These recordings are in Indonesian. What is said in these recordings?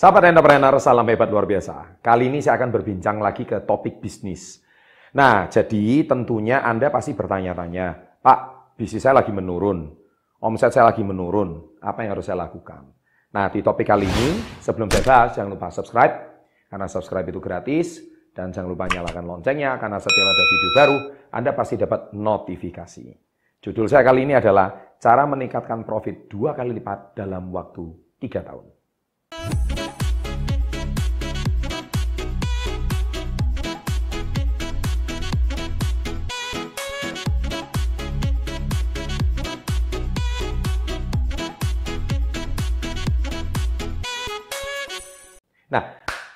Sahabat entrepreneur, salam hebat luar biasa. Kali ini saya akan berbincang lagi ke topik bisnis. Nah, jadi tentunya Anda pasti bertanya-tanya, Pak, bisnis saya lagi menurun, omset saya lagi menurun, apa yang harus saya lakukan? Nah, di topik kali ini, sebelum saya jangan lupa subscribe, karena subscribe itu gratis, dan jangan lupa nyalakan loncengnya, karena setiap ada video baru, Anda pasti dapat notifikasi. Judul saya kali ini adalah, cara meningkatkan profit dua kali lipat dalam waktu tiga tahun.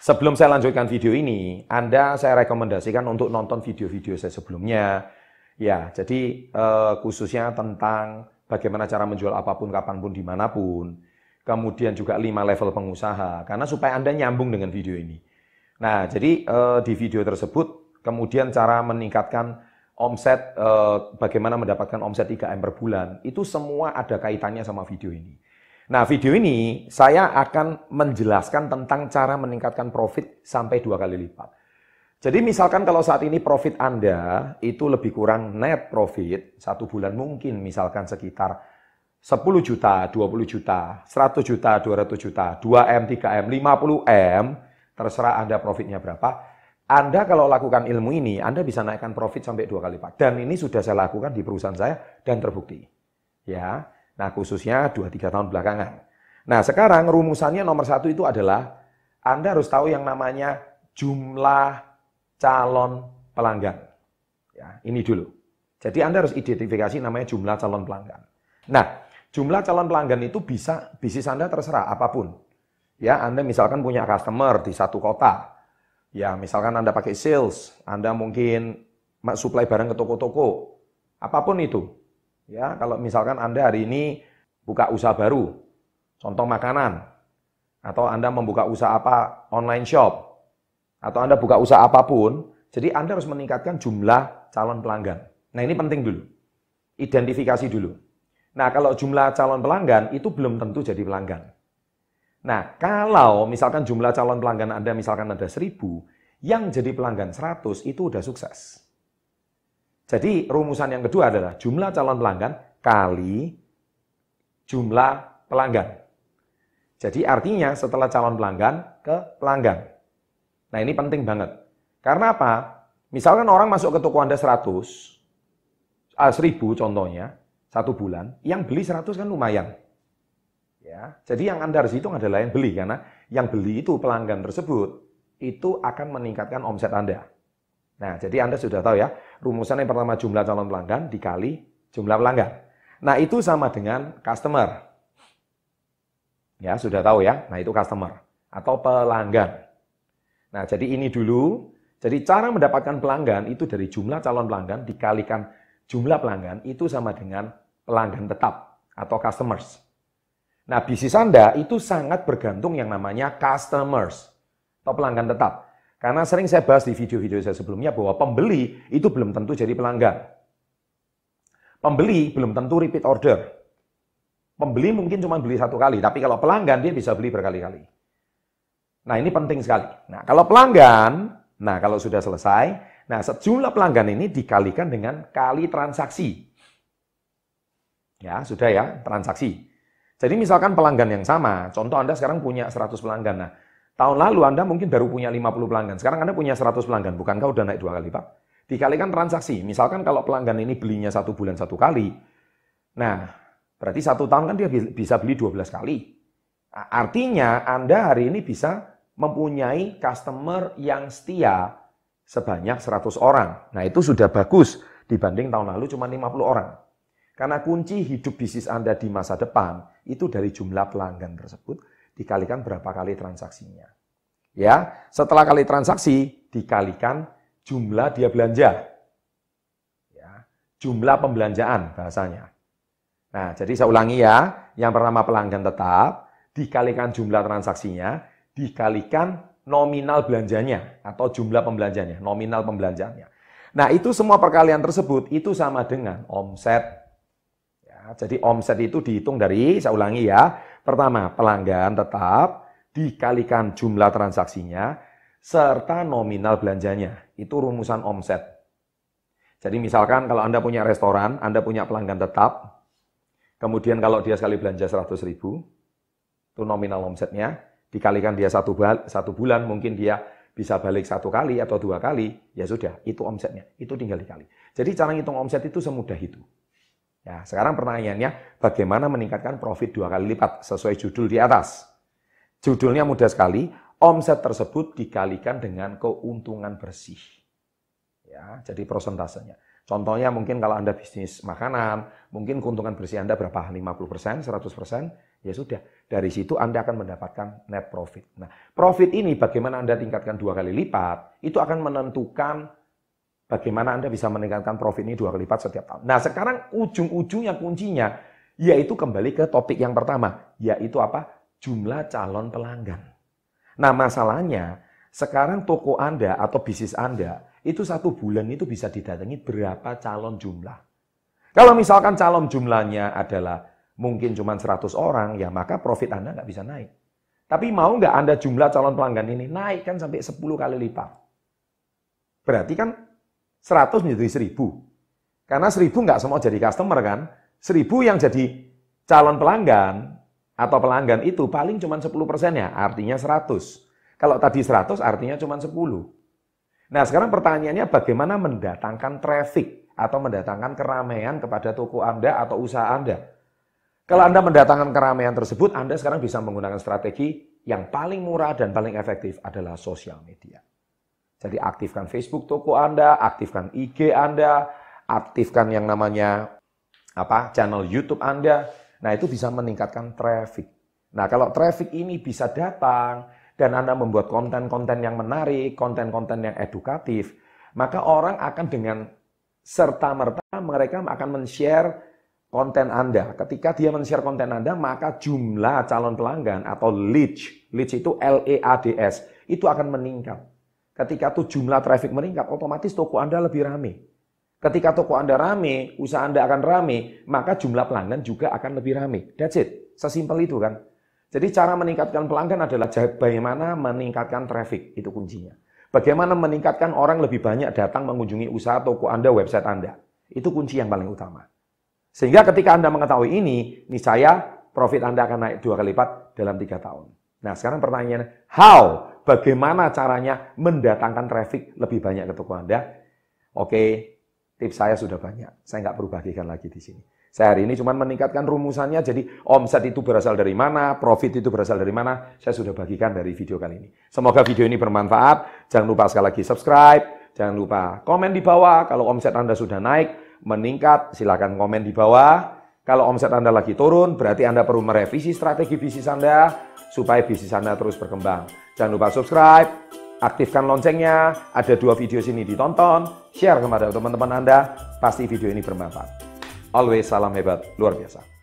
Sebelum saya lanjutkan video ini, Anda saya rekomendasikan untuk nonton video-video saya sebelumnya. Ya, jadi eh, khususnya tentang bagaimana cara menjual apa pun, kapan pun, di mana pun. Kemudian juga lima level pengusaha, karena supaya Anda nyambung dengan video ini. Nah, jadi eh, di video tersebut, kemudian cara meningkatkan omset, eh, bagaimana mendapatkan omset 3M per bulan, itu semua ada kaitannya sama video ini. Nah, video ini saya akan menjelaskan tentang cara meningkatkan profit sampai dua kali lipat. Jadi misalkan kalau saat ini profit Anda itu lebih kurang net profit, satu bulan mungkin misalkan sekitar 10 juta, 20 juta, 100 juta, 200 juta, 2M, 3M, 50M, terserah Anda profitnya berapa. Anda kalau lakukan ilmu ini, Anda bisa naikkan profit sampai dua kali lipat. Dan ini sudah saya lakukan di perusahaan saya dan terbukti. Ya, Nah, khususnya 2-3 tahun belakangan. Nah, sekarang rumusannya nomor satu itu adalah Anda harus tahu yang namanya jumlah calon pelanggan. Ya, ini dulu. Jadi Anda harus identifikasi namanya jumlah calon pelanggan. Nah, jumlah calon pelanggan itu bisa bisnis Anda terserah apa pun. Ya, Anda misalkan punya customer di satu kota. Ya, misalkan Anda pakai sales, Anda mungkin supply barang ke toko-toko. Apa pun itu. Ya, kalau misalkan Anda hari ini buka usaha baru, contoh makanan, atau Anda membuka usaha apa online shop, atau Anda buka usaha apa pun, jadi Anda harus meningkatkan jumlah calon pelanggan. Nah ini penting dulu, identifikasi dulu. Nah kalau jumlah calon pelanggan itu belum tentu jadi pelanggan. Nah kalau misalkan jumlah calon pelanggan Anda misalkan ada 1000, yang jadi pelanggan 100 itu udah sukses. Jadi rumusan yang kedua adalah jumlah calon pelanggan kali jumlah pelanggan. Jadi artinya setelah calon pelanggan ke pelanggan. Nah ini penting banget. Karena apa? Misalkan orang masuk ke toko Anda 100, ah, 1000 contohnya, satu bulan, yang beli 100 kan lumayan. Ya, jadi yang Anda harus hitung adalah yang beli, karena yang beli itu pelanggan tersebut, itu akan meningkatkan omset Anda. Nah, jadi Anda sudah tahu ya, rumusan yang pertama jumlah calon pelanggan dikali jumlah pelanggan. Nah, itu sama dengan customer. Ya, sudah tahu ya. Nah, itu customer atau pelanggan. Nah, jadi ini dulu. Jadi cara mendapatkan pelanggan itu dari jumlah calon pelanggan dikalikan jumlah pelanggan itu sama dengan pelanggan tetap atau customers. Nah, bisnis Anda itu sangat bergantung yang namanya customers atau pelanggan tetap. Karena sering saya bahas di video-video saya sebelumnya bahwa pembeli itu belum tentu jadi pelanggan. Pembeli belum tentu repeat order. Pembeli mungkin cuma beli satu kali, tapi kalau pelanggan dia bisa beli berkali-kali. Nah ini penting sekali. Nah kalau pelanggan, nah kalau sudah selesai, nah sejumlah pelanggan ini dikalikan dengan kali transaksi. Ya sudah ya, transaksi. Jadi misalkan pelanggan yang sama, contoh Anda sekarang punya 100 pelanggan. Nah Tahun lalu Anda mungkin baru punya 50 pelanggan. Sekarang Anda punya 100 pelanggan. Bukankah udah naik dua kali, Pak? Dikalikan transaksi. Misalkan kalau pelanggan ini belinya satu bulan satu kali. Nah, berarti satu tahun kan dia bisa beli 12 kali. Artinya Anda hari ini bisa mempunyai customer yang setia sebanyak 100 orang. Nah, itu sudah bagus dibanding tahun lalu cuma 50 orang. Karena kunci hidup bisnis Anda di masa depan itu dari jumlah pelanggan tersebut dikalikan berapa kali transaksinya. Ya, setelah kali transaksi dikalikan jumlah dia belanja. Ya, jumlah pembelanjaan bahasanya. Nah, jadi saya ulangi ya, yang pertama pelanggan tetap dikalikan jumlah transaksinya dikalikan nominal belanjanya atau jumlah pembelanjanya, nominal pembelanjaannya. Nah, itu semua perkalian tersebut itu sama dengan omset. Ya, jadi omset itu dihitung dari, saya ulangi ya, Pertama, pelanggan tetap dikalikan jumlah transaksinya serta nominal belanjanya. Itu rumusan omset. Jadi misalkan kalau Anda punya restoran, Anda punya pelanggan tetap, kemudian kalau dia sekali belanja 100 ribu, itu nominal omsetnya, dikalikan dia satu, satu bulan, mungkin dia bisa balik satu kali atau dua kali, ya sudah, itu omsetnya. Itu tinggal dikali. Jadi cara ngitung omset itu semudah itu. Ya, sekarang pertanyaannya, bagaimana meningkatkan profit dua kali lipat sesuai judul di atas? Judulnya mudah sekali, omset tersebut dikalikan dengan keuntungan bersih. Ya, jadi prosentasenya. Contohnya mungkin kalau Anda bisnis makanan, mungkin keuntungan bersih Anda berapa? 50%, 100%? Ya sudah, dari situ Anda akan mendapatkan net profit. Nah, profit ini bagaimana Anda tingkatkan dua kali lipat, itu akan menentukan Bagaimana Anda bisa meningkatkan profit ini dua kali lipat setiap tahun. Nah sekarang ujung-ujungnya kuncinya, yaitu kembali ke topik yang pertama, yaitu apa? Jumlah calon pelanggan. Nah masalahnya, sekarang toko Anda atau bisnis Anda, itu satu bulan itu bisa didatangi berapa calon jumlah. Kalau misalkan calon jumlahnya adalah mungkin cuma 100 orang, ya maka profit Anda nggak bisa naik. Tapi mau nggak Anda jumlah calon pelanggan ini naik kan sampai 10 kali lipat. Berarti kan 100 menjadi 1000. Karena 1000 nggak semua jadi customer kan. 1000 yang jadi calon pelanggan atau pelanggan itu paling cuma 10 ya, artinya 100. Kalau tadi 100 artinya cuma 10. Nah sekarang pertanyaannya bagaimana mendatangkan traffic atau mendatangkan keramaian kepada toko Anda atau usaha Anda. Kalau Anda mendatangkan keramaian tersebut, Anda sekarang bisa menggunakan strategi yang paling murah dan paling efektif adalah sosial media. Jadi aktifkan Facebook toko Anda, aktifkan IG Anda, aktifkan yang namanya apa channel YouTube Anda. Nah, itu bisa meningkatkan traffic. Nah, kalau traffic ini bisa datang dan Anda membuat konten-konten yang menarik, konten-konten yang edukatif, maka orang akan dengan serta-merta mereka akan men-share konten Anda. Ketika dia men-share konten Anda, maka jumlah calon pelanggan atau leads, leads itu L E A D S, itu akan meningkat. Ketika tuh jumlah traffic meningkat, otomatis toko Anda lebih ramai. Ketika toko Anda ramai, usaha Anda akan ramai, maka jumlah pelanggan juga akan lebih ramai. That's it. Sesimpel itu kan. Jadi cara meningkatkan pelanggan adalah bagaimana meningkatkan traffic, itu kuncinya. Bagaimana meningkatkan orang lebih banyak datang mengunjungi usaha toko Anda, website Anda. Itu kunci yang paling utama. Sehingga ketika Anda mengetahui ini, niscaya profit Anda akan naik dua kali lipat dalam tiga tahun. Nah sekarang pertanyaannya, how? Bagaimana caranya mendatangkan traffic lebih banyak ke toko Anda? Oke, tips saya sudah banyak. Saya nggak perlu bagikan lagi di sini. Saya hari ini cuma meningkatkan rumusannya, jadi omset itu berasal dari mana, profit itu berasal dari mana, saya sudah bagikan dari video kali ini. Semoga video ini bermanfaat. Jangan lupa sekali lagi subscribe, jangan lupa komen di bawah. Kalau omset Anda sudah naik, meningkat, silakan komen di bawah. Kalau omset Anda lagi turun, berarti Anda perlu merevisi strategi bisnis Anda supaya bisnis Anda terus berkembang. Jangan lupa subscribe, aktifkan loncengnya, ada dua video sini ditonton, share kepada teman-teman Anda, pasti video ini bermanfaat. Always salam hebat, luar biasa.